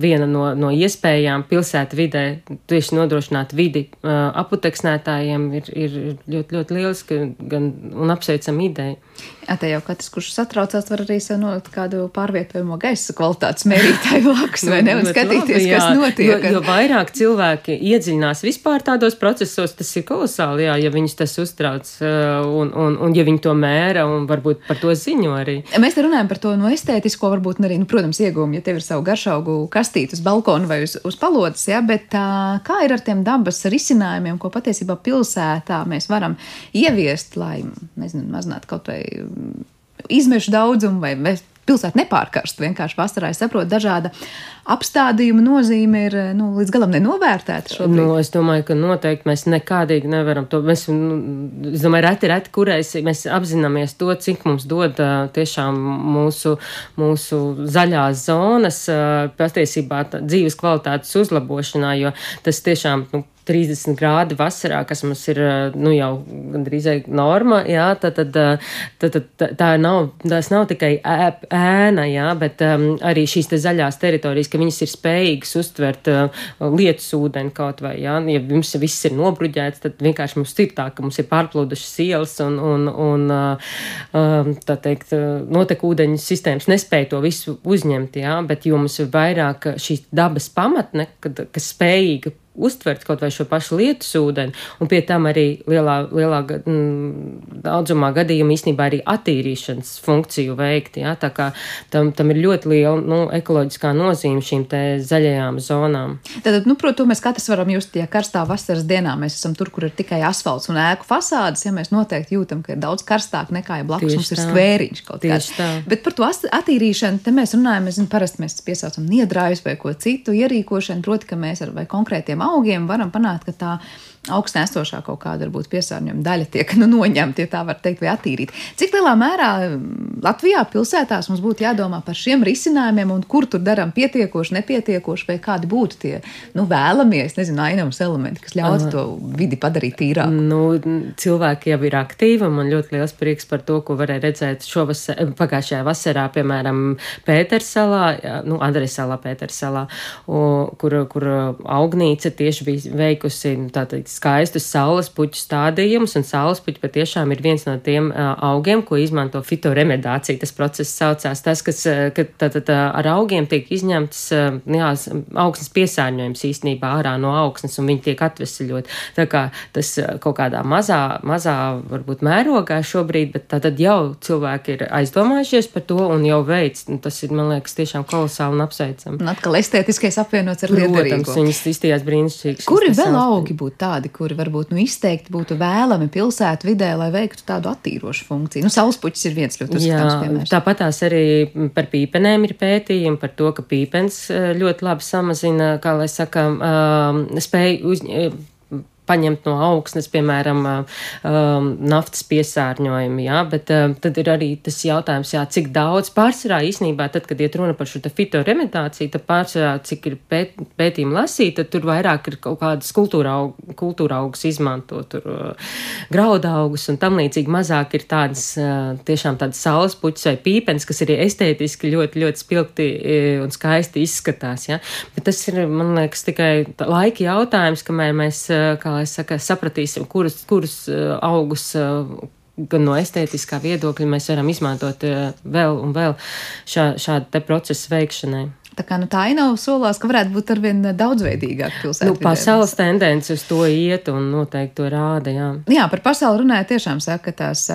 viena no, no iespējām pilsētu vidē, tieši nodrošināt vidi aputeksnētājiem ir, ir ļoti, ļoti lieliski gan un apsveikt apsveicama ideja. Jā, te jau katrs, kurš satraucās, var arī sev nolikt kādu pārvietojamo gaisa kvalitātes mērītāju blakus, vai ne, un skatīties, labi, jā, kas notiek. Jo, jo vairāk cilvēki iedziļinās vispār tādos procesos, tas ir kolosāli, jā, ja viņus tas uztrauc, un, un, un ja viņi to mēra, un varbūt par to ziņo arī. Mēs te runājam par to no estētisko, varbūt arī, nu, protams, iegūmu, ja tev ir savu garšaugu kastīti uz balkonu vai uz, uz palodas, jā, bet tā, kā ir ar tiem dabas risinājumiem, ko patiesībā pilsētā mēs varam ieviest, lai, nezinu, mazinātu kaut vai izmešu daudzumu vai pilsētu nepārkarst. Vienkārši vasarā es saprotu, dažāda apstādījuma nozīme ir nu, līdz galam nenovērtēta. Šobrīd. Nu, es domāju, ka noteikti mēs nekādīgi nevaram to. Mēs, nu, es domāju, reti, reti, kurais mēs apzināmies to, cik mums dod tiešām mūsu, mūsu zaļās zonas patiesībā dzīves kvalitātes uzlabošanā, jo tas tiešām. Nu, 30 grādi vasarā, kas mums ir nu, jau gandrīz norma, jā, tad, tad, tad, tad tā nav, tās nav tikai ēna, jā, bet um, arī šīs te zaļās teritorijas, ka viņas ir spējīgas uztvert uh, lietus ūdeni kaut vai, jā, ja mums viss ir nobruģēts, tad vienkārši mums ir tā, ka mums ir pārplūdušas ielas un, un, un uh, tā teikt, notekūdeņu sistēmas nespēja to visu uzņemt, jā, bet jo mums ir vairāk šī dabas pamatne, kad, kas spējīga uztvert kaut vai šo pašu lietus ūdeni, un pie tam arī lielā, lielā mm, daudzumā gadījumā īstenībā arī attīrīšanas funkciju veikt. Ja? Tā kā tam, tam ir ļoti liela nu, ekoloģiskā nozīme šīm te zaļajām zonām. Tad, nu, protams, mēs katrs varam just, ja karstā vasaras dienā mēs esam tur, kur ir tikai asfalts un ēku fasādes, ja mēs noteikti jūtam, ka ir daudz karstāk nekā ja blakus Tieši mums ir tā. skvēriņš kaut kāds. Bet par to attīrīšanu te mēs runājam, mēs zinām, parasti mēs piesaucam niedrājus vai ko citu ierīkošanu, proti, ka mēs ar vai konkrētiem augiem varam panākt, ka tā augstnē esošā kaut kāda varbūt piesārņojuma daļa tiek nu, noņemta, ja tā var teikt, vai attīrīta. Cik lielā mērā mm, Latvijā pilsētās mums būtu jādomā par šiem risinājumiem un kur tur darām pietiekoši, nepietiekoši, vai kādi būtu tie nu, vēlamie, nezinu, ainavas elementi, kas ļautu to vidi padarīt tīrāku? Nu, cilvēki jau ir aktīvi, un man ļoti liels prieks par to, ko varēja redzēt šovasar, pagājušajā vasarā, piemēram, Pētersalā, nu, Andresalā, Pētersalā, kur, kur augnīca tieši bija veikusi, nu, tātad, skaistus saules puķu stādījumus, un saules puķi patiešām ir viens no tiem augiem, ko izmanto fitoremedācija. Tas process saucās tas, kas ka, tātad, ar augiem tiek izņemts jā, augsnes piesārņojums īstenībā ārā no augsnes, un viņi tiek atvesaļot. Tā kā tas kaut kādā mazā, mazā varbūt mērogā šobrīd, bet tātad jau cilvēki ir aizdomājušies par to un jau veids. Tas ir, man liekas, tiešām kolosāli un apsveicami. Un atkal estētiskais apvienots ar liederīgo. Protams, viņas izstījās brīnišķīgi. Kuri vēl augi būtu tādi? Tādi, kuri varbūt nu, izteikti būtu vēlami pilsētu vidē, lai veiktu tādu attīrošu funkciju. Nu, Saulespuķis ir viens ļoti uzskatāms piemērs. Tāpat tās arī par pīpenēm ir pētījumi par to, ka pīpens eh, ļoti labi samazina, kā lai saka, spēju uz, paņemt no augsnes, piemēram, um, naftas piesārņojumu, jā, bet um, tad ir arī tas jautājums, jā, cik daudz pārsvarā īsnībā, tad, kad iet runa par šo fitorementāciju, tad pārsvarā, cik ir pēt, pētījumi lasīt, tad tur vairāk ir kaut kādas kultūra, aug, kultūra augus izmanto, tur uh, grauda augus un tam līdzīgi mazāk ir tādas, uh, tiešām tādas saules puķis vai pīpens, kas arī estētiski ļoti, ļoti spilgti un skaisti izskatās, jā. Bet tas ir, man liekas, tikai laika jautājums, kamēr mēs, kā lai saka, sapratīsim, kurus, kurus uh, augus uh, gan no estētiskā viedokļa mēs varam izmantot uh, vēl un vēl šā, šāda te procesa veikšanai. Tā kā nu, tā ainava solās, ka varētu būt arvien dauddzveidīgāk pilsētā. Nu, pasaules tendence uz to iet un noteikti to rāda. Jā, jā par pasauli runājot, tiešām saka, ka tās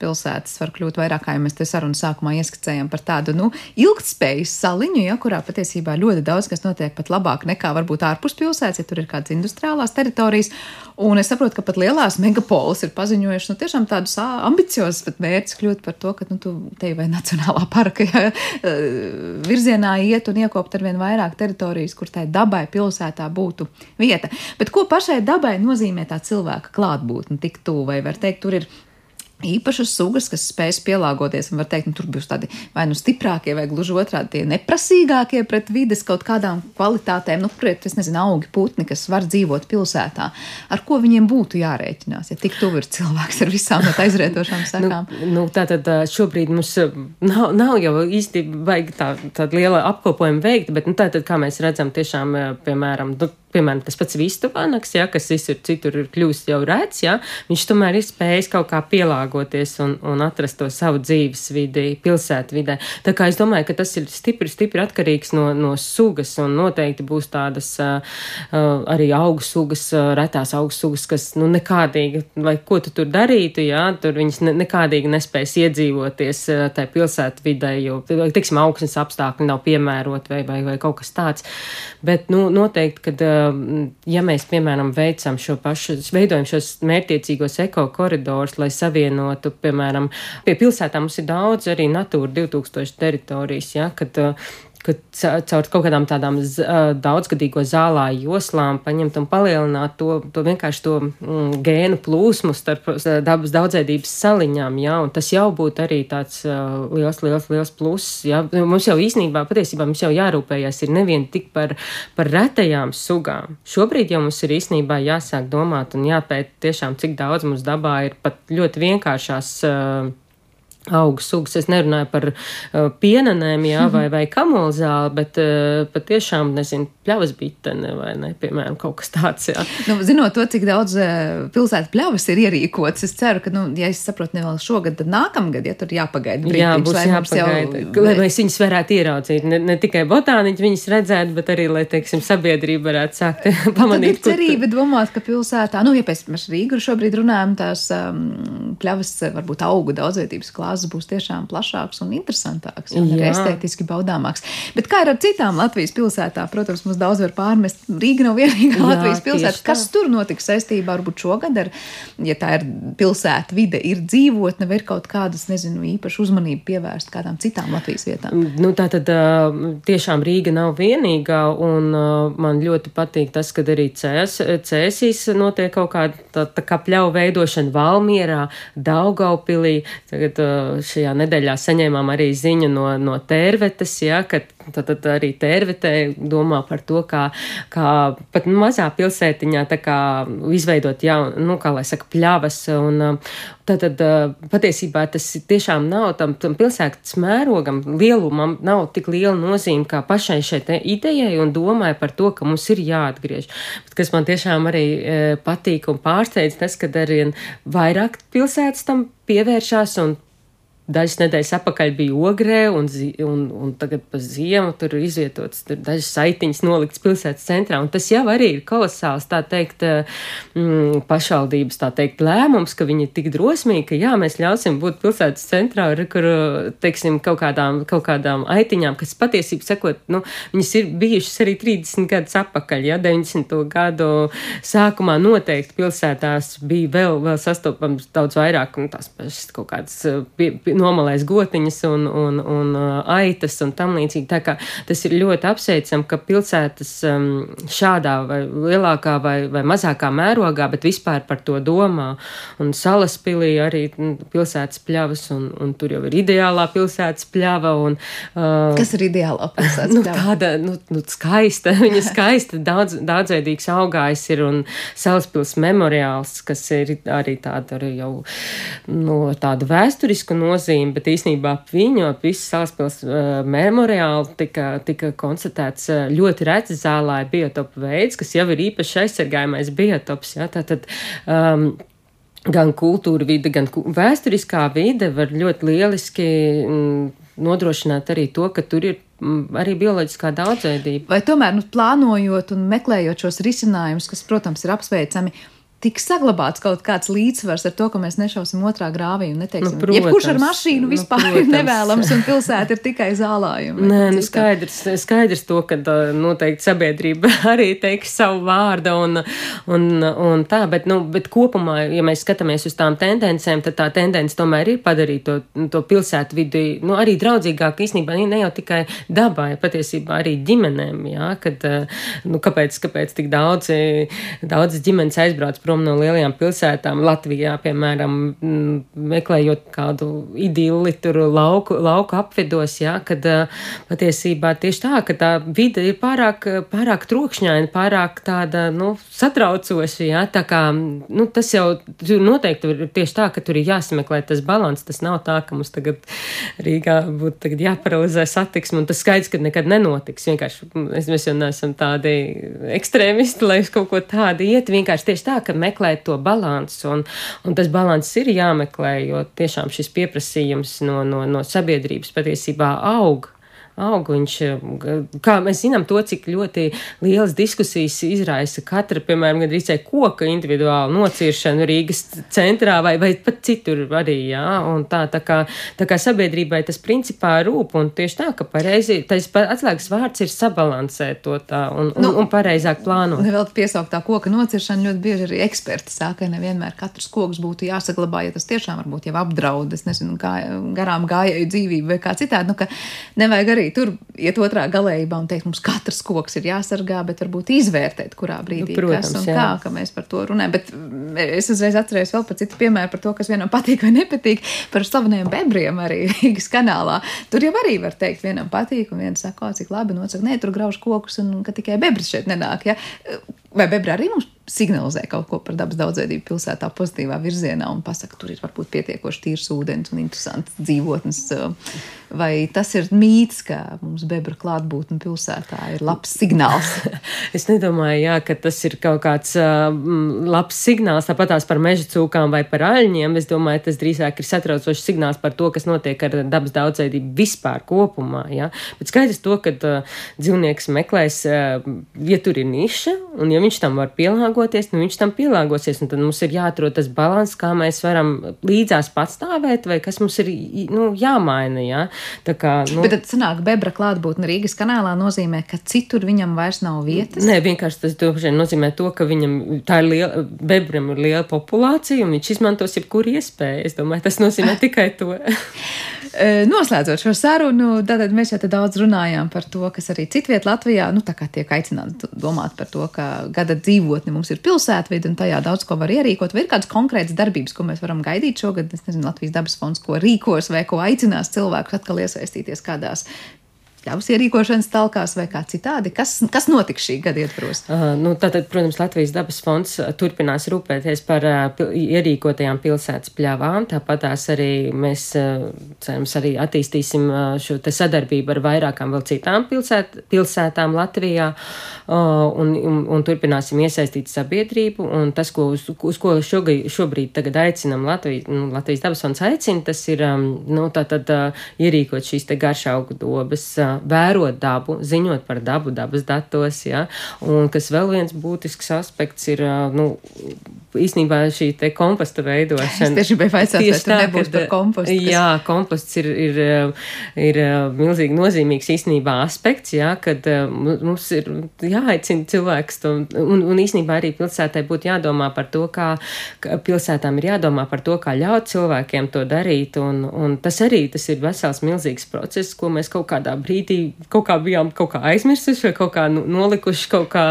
pilsētas var kļūt vairāk, kā jau mēs te sarunu sākumā ieskicējām par tādu nu, ilgtspējas saliņu, ja, kurā patiesībā ļoti daudz kas notiek pat labāk nekā varbūt ārpus pilsētas, ja tur ir kādas industriālās teritorijas. Un es saprotu, ka pat lielās megapolis ir paziņojušas nu, tiešām tādus ambiciozus mērķus kļūt par to, ka nu, tu te vai nacionālā parka (laughs) ja, virzienā iet un iekopt ar vien vairāk teritorijas, kur tai dabai pilsētā būtu vieta. Bet ko pašai dabai nozīmē tā cilvēka klātbūtne tik tuvu, vai var teikt, tur ir īpašas sugas, kas spēs pielāgoties, un var teikt, nu, tur būs tādi vai nu stiprākie, vai gluži otrādi tie neprasīgākie pret vides kaut kādām kvalitātēm, nu, pret, es nezinu, augi, putni, kas var dzīvot pilsētā. Ar ko viņiem būtu jārēķinās, ja tik tuvu ir cilvēks ar visām no aizrietošām nu, sekām? nu, nu, tā tad šobrīd mums nav, nav jau īsti vajag tā, tāda liela apkopojuma veikt, bet, nu, tā tad, kā mēs redzam, tiešām, piemēram, nu, piemēram, tas pats vistuvānaks, ja, kas visur citur ir kļūst jau rēts, ja, viņš tomēr ir spējis kaut kā pielāgoties un, un atrast to savu dzīves vidi, pilsētvidē. Tā kā es domāju, ka tas ir stipri, stipri atkarīgs no, no sugas un noteikti būs tādas uh, arī augu sugas, uh, retās augu sugas, kas, nu, nekādīgi, lai ko tu tur darītu, ja, tur viņas ne, nekādīgi nespēs iedzīvoties uh, tajā pilsētvidē, jo, teiksim, augsnes apstākļi nav piemēroti vai, vai, vai kaut kas tāds. Bet, nu, noteikti, uh, ja mēs, piemēram, veicam šo pašu, veidojam šos mērķiecīgos ekokoridorus, lai savienotu, piemēram, pie pilsētām mums ir daudz arī Natūra 2000 teritorijas, ja, kad ka caur kaut kādām tādām daudzgadīgo zālāju joslām paņemt un palielināt to, to vienkārši to mm, gēnu plūsmu starp dabas daudzveidības saliņām, jā, un tas jau būtu arī tāds uh, liels, liels, liels pluss, jā. Mums jau īsnībā, patiesībā mums jau jārūpējas ir nevien tik par, par retajām sugām. Šobrīd jau mums ir īsnībā jāsāk domāt un jāpēt tiešām, cik daudz mums dabā ir pat ļoti vienkāršās uh, augu sugas. Es nerunāju par uh, pienenēm, jā, vai, vai kamolzāli, bet uh, patiešām, nezinu, pļavas bitene vai ne, piemēram, kaut kas tāds, jā. Nu, zinot to, cik daudz uh, pilsētu pļavas ir ierīkots, es ceru, ka, nu, ja es saprotu, ne vēl šogad, tad nākamgad, ja tur jāpagaida brīdiņš, jā, būs jāpagaida, jau... lai mēs viņus varētu ieraudzīt, ne, ne tikai botāniķi viņus redzētu, bet arī, lai, teiksim, sabiedrība varētu sākt pamanīt. Tad ir cerība tu... domāt, ka pilsētā, nu, ja pēc mēs Rīgu šobrīd runājam, tās um, pļavas varbūt augu daudzveidības klāsts klāsts būs tiešām plašāks un interesantāks, un arī estētiski baudāmāks. Bet kā ir ar citām Latvijas pilsētām? Protams, mums daudz var pārmest. Rīga nav vienīgā Jā, Latvijas pilsēta. Kas tur notiks saistībā varbūt šogad ar, ja tā ir pilsēta vide, ir dzīvotne vai ir kaut kādas, nezinu, īpaši uzmanību pievērst kādām citām Latvijas vietām? Nu, tā tad tiešām Rīga nav vienīgā, un man ļoti patīk tas, ka arī cēsīs notiek kaut kāda tā, tā kā pļauju veidošana Valmierā, Daugaupilī. Tagad šajā nedēļā saņēmām arī ziņu no, no tērvetes, ja, ka tad, tad arī tērvetē domā par to, kā, kā pat mazā pilsētiņā kā izveidot jaunu, nu, kā lai saka, pļavas. Un, tad, tad patiesībā tas tiešām nav tam, tam pilsētas mērogam, lielumam nav tik liela nozīme kā pašai šeit idejai un domai par to, ka mums ir jāatgriež. Bet, kas man tiešām arī e, patīk un pārsteidz, tas, ka arvien vairāk pilsētas tam pievēršās un dažas nedēļas atpakaļ bija ogrē, un, un, un tagad pa ziemu tur ir izvietots tur dažas saitiņas nolikts pilsētas centrā. Un tas jau arī ir kolosāls, tā teikt, mm, pašvaldības, tā teikt, lēmums, ka viņi ir tik drosmīgi, ka jā, mēs ļausim būt pilsētas centrā, ar kur, teiksim, kaut kādām, kaut kādām aitiņām, kas patiesībā sekot, nu, viņas ir bijušas arī 30 gadus atpakaļ, ja 90. gadu sākumā noteikti pilsētās bija vēl, vēl sastopams daudz vairāk, un tās pašas kaut kādas pie, pie, nomalēs gotiņas un, un, un aitas un tam līdzīgi. Tā kā tas ir ļoti apsveicam, ka pilsētas um, šādā vai lielākā vai, vai mazākā mērogā, bet vispār par to domā. Un salaspilī arī pilsētas pļavas, un, un tur jau ir ideālā pilsētas pļava. Un, uh, Kas ir ideālā pilsētas nu, pļava? Tāda, nu, nu, skaista, (laughs) viņa skaista, daudz, daudzveidīgs augājs ir un salaspils memoriāls, kas ir arī tāda arī jau, nu, tāda vēsturiska nozīme, bet īstenībā viņu ap visu salaspils uh, memoriālu tika, tika konstatēts uh, ļoti reci zālāja biotopu veids, kas jau ir īpaši aizsargājamais biotops. Ja? Tātad, um, gan kultūra vide, gan vēsturiskā vide var ļoti lieliski mm, nodrošināt arī to, ka tur ir mm, arī bioloģiskā daudzveidība. Vai tomēr, nu, plānojot un meklējot šos risinājumus, kas, protams, ir apsveicami, tiks saglabāts kaut kāds līdzsvars ar to, ka mēs nešausim otrā grāvī un neteiksim, nu, protams, jebkurš ar mašīnu nu, vispār protams. ir nevēlams un pilsēta ir tikai zālājumi. Nē, nu skaidrs, skaidrs to, ka noteikti sabiedrība (laughs) arī teiks savu vārdu un, un, un tā, bet, nu, bet kopumā, ja mēs skatāmies uz tām tendencēm, tad tā tendence tomēr ir padarīt to, to pilsētu vidi, nu, arī draudzīgāk īstenībā, ne jau tikai dabai, patiesībā arī ģimenēm, jā, kad, nu, kāpēc, kāpēc tik daudz, daudz ģimenes aizbrauc prom no lielajām pilsētām, Latvijā, piemēram, meklējot kādu idili tur lauku, lauku apvidos, jā, kad patiesībā tieši tā, ka tā vide ir pārāk, pārāk trokšņaina, pārāk tāda, nu, satraucoša, jā, tā kā, nu, tas jau noteikti ir tieši tā, ka tur ir jāsameklē tas balans, tas nav tā, ka mums tagad Rīgā būtu tagad jāparalizē satiksme, un tas skaidrs, ka nekad nenotiks, vienkārši mēs jau neesam tādi ekstrēmisti, lai uz kaut ko tādu iet, vienkārši tieši tā, ka meklēt to balansu, un, un tas balans ir jāmeklē, jo tiešām šis pieprasījums no, no, no sabiedrības patiesībā aug aug. Viņš, kā mēs zinām, to, cik ļoti lielas diskusijas izraisa katra, piemēram, gandrīz koka individuāla nociršana Rīgas centrā vai, vai pat citur arī, jā, un tā, tā kā, tā kā sabiedrībai tas principā rūp, un tieši tā, ka pareizi, tas atslēgas vārds ir sabalansēt to tā un, un, nu, un pareizāk plānot. Vēl piesaukt tā koka nociršana ļoti bieži arī eksperti saka, ka nevienmēr katrs koks būtu jāsaglabā, ja tas tiešām varbūt jau apdraud, es nezinu, kā garām gājēju dzīvību vai kā citādi, nu, nevajag arī arī tur iet otrā galējībā un teikt, mums katrs koks ir jāsargā, bet varbūt izvērtēt, kurā brīdī nu, protams, kas un jā. kā, ka mēs par to runājam. Bet mm, es uzreiz atceros vēl par citu piemēru par to, kas vienam patīk vai nepatīk, par slaveniem bebriem arī (laughs) Rīgas kanālā. Tur jau arī var teikt, vienam patīk, un viens saka, cik labi, un otrs saka, nē, tur grauž kokus, un ka tikai bebris šeit nenāk. Ja? Vai bebra arī mums signalizē kaut ko par dabas daudzveidību pilsētā pozitīvā virzienā un pasaka, tur ir varbūt pietiekoši tīrs ūdens un interesants dzīvotnes. Vai tas ir mīts, ka mums bebra klātbūtne pilsētā ir labs signāls? (laughs) es nedomāju, jā, ka tas ir kaut kāds uh, labs signāls, tāpatās par meža cūkām vai par aļņiem. Es domāju, tas drīzāk ir satraucošs signāls par to, kas notiek ar dabas daudzveidību vispār kopumā. Jā. Bet skaidrs to, ka uh, dzīvnieks meklēs, uh, ja tur ir niša, un ja viņš tam var pielāgot, pielāgoties, nu viņš tam pielāgosies. Tad mums ir jāatrod tas līdzsvars, kā mēs varam līdzās patstāvēt, vai kas mums ir nu, jāmaina. Ja? Tā kā, nu... Bet tad sanāk, bebra klātbūtne Rīgas kanālā nozīmē, ka citur viņam vairs nav vietas? Nē, vienkārši tas nozīmē to, ka viņam tā ir liela, bebram ir liela populācija un viņš izmantos jebkuru iespēju. Es domāju, tas nozīmē tikai to. (laughs) Noslēdzot šo sarunu, tad mēs jau daudz runājām par to, kas arī citviet Latvijā, nu tiek aicināti domāt par to, ka gada dzīvotni mums ir pilsētvide un tajā daudz ko var ierīkot. Vai ir kādas konkrētas darbības, ko mēs varam gaidīt šogad? Es nezinu, Latvijas dabas fonds, ko rīkos vai ko aicinās cilvēkus atkal iesaistīties kādās ļaus ierīkošanas talkās vai kā citādi. Kas, kas notiks šī gada ietvaros? Uh, nu, tātad, protams, Latvijas dabas fonds turpinās rūpēties par uh, ierīkotajām pilsētas pļavām. Tāpat tās arī mēs, uh, cerams, arī attīstīsim uh, šo te sadarbību ar vairākām vēl citām pilsēt, pilsētām Latvijā uh, un, un, un turpināsim iesaistīt sabiedrību. Un tas, ko uz, uz ko šobrīd, šobrīd tagad aicinam Latvijas, nu, Latvijas dabas fonds aicina, tas ir um, nu, tātad uh, ierīkot šīs te garšaugu dobas. Uh, vērot dabu, ziņot par dabu dabas datos, ja, un kas vēl viens būtisks aspekts ir, nu, īstenībā šī te komposta veidošana. Es tieši biju vaicāt, vai tu nebūs par kompostu. Kas... Jā, komposts ir, ir, ir milzīgi nozīmīgs īstenībā aspekts, jā, kad mums ir jāaicina cilvēks to, un, un īstenībā arī pilsētai būtu jādomā par to, kā pilsētām ir jādomā par to, kā ļaut cilvēkiem to darīt, un, un tas arī tas ir vesels milzīgs process, ko mēs kaut kādā brīdī kaut kā bijām kaut kā aizmirsuši vai kaut kā nu, nolikuši kaut kā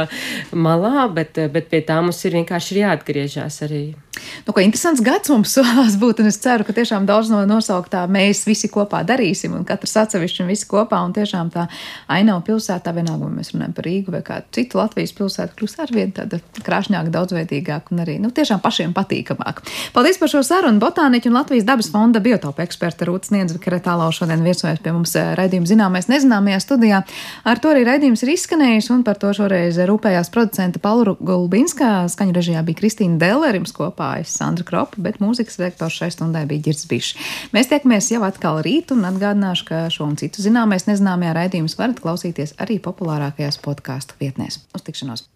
malā, bet, bet pie tā mums ir vienkārši jāatgriežas arī. Nu, ko interesants gads mums (laughs) solās būt, un es ceru, ka tiešām daudz no nosauktā mēs visi kopā darīsim, un katrs atsevišķi un visi kopā, un tiešām tā ainava pilsētā, vienalga, vai mēs runājam par Rīgu vai kādu citu Latvijas pilsētu, kļūst arvien tāda krāšņāka, daudzveidīgāka un arī, nu, tiešām pašiem patīkamāk. Paldies par šo sarunu Botāniķu un Latvijas dabas fonda biotopa eksperta Rūtas Niedz, Kretālau šodien viesojas pie mums eh, raidījuma zināmais nezināmajā studijā. Ar to arī raidījums ir izskanējis, un par to šoreiz rūpējās producenta Paula Gulbinskā, skaņu režijā bija Kristīna Dellerims kopā klājas Sandra Kropa, bet mūzikas redaktors šai stundai bija Girds Bišs. Mēs tiekamies jau atkal rīt un atgādināšu, ka šo un citu zināmais nezināmajā raidījumus varat klausīties arī populārākajās podkāstu vietnēs. Uz tikšanos!